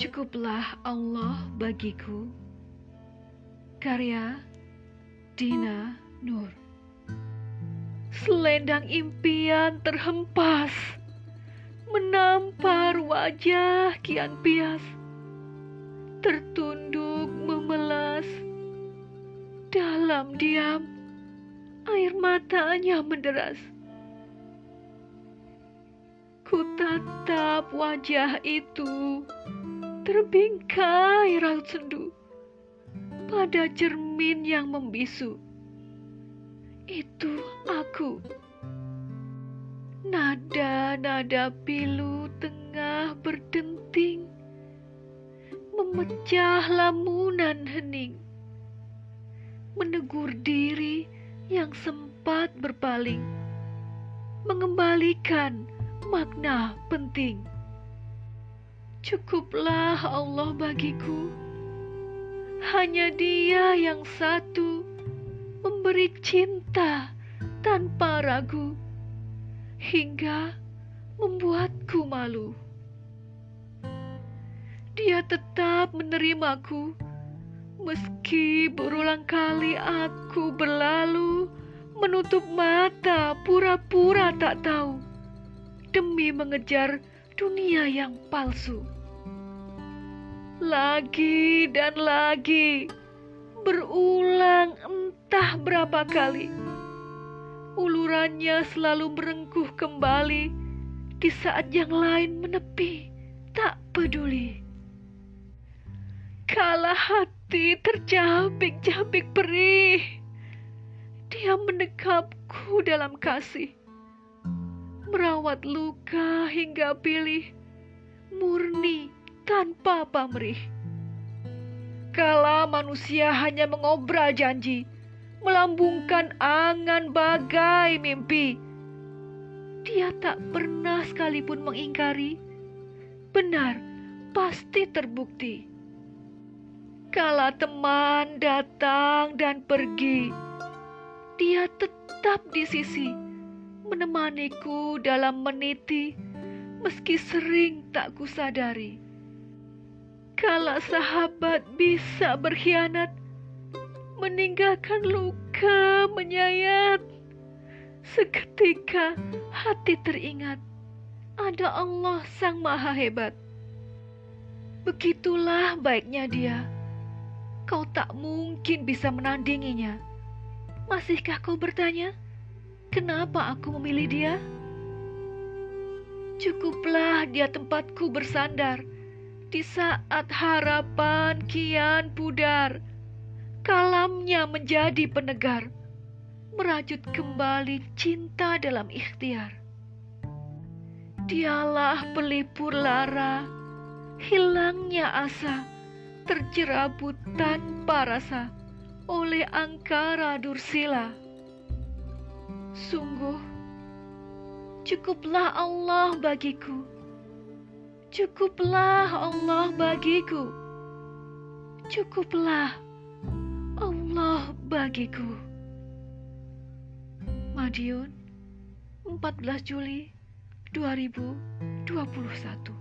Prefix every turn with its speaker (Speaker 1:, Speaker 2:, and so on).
Speaker 1: Cukuplah Allah bagiku. Karya Dina Nur. Selendang impian terhempas, menampar wajah kian pias, tertunduk memelas. Dalam diam, air matanya menderas. Ku tatap wajah itu, terbingkai raut sendu pada cermin yang membisu. Itu aku. Nada-nada pilu tengah berdenting, memecah lamunan hening, menegur diri yang sempat berpaling, mengembalikan makna penting. Cukuplah Allah bagiku, hanya Dia yang satu memberi cinta tanpa ragu hingga membuatku malu. Dia tetap menerimaku meski berulang kali aku berlalu menutup mata pura-pura tak tahu demi mengejar dunia yang palsu. Lagi dan lagi berulang entah berapa kali. Ulurannya selalu merengkuh kembali di saat yang lain menepi, tak peduli. Kala hati terjabik-jabik perih, dia mendekapku dalam kasih merawat luka hingga pilih, murni tanpa pamrih. Kala manusia hanya mengobrol janji, melambungkan angan bagai mimpi. Dia tak pernah sekalipun mengingkari, benar pasti terbukti. Kala teman datang dan pergi, dia tetap di sisi menemaniku dalam meniti, meski sering tak kusadari. Kala sahabat bisa berkhianat, meninggalkan luka menyayat, seketika hati teringat, ada Allah Sang Maha Hebat. Begitulah baiknya dia. Kau tak mungkin bisa menandinginya. Masihkah kau bertanya? Kenapa aku memilih dia? Cukuplah dia tempatku bersandar di saat harapan kian pudar. Kalamnya menjadi penegar, merajut kembali cinta dalam ikhtiar. Dialah pelipur lara, hilangnya asa, terjerabut tanpa rasa oleh angkara dursila. Sungguh, cukuplah Allah bagiku. Cukuplah Allah bagiku. Cukuplah Allah bagiku. Madiun, 14 Juli 2021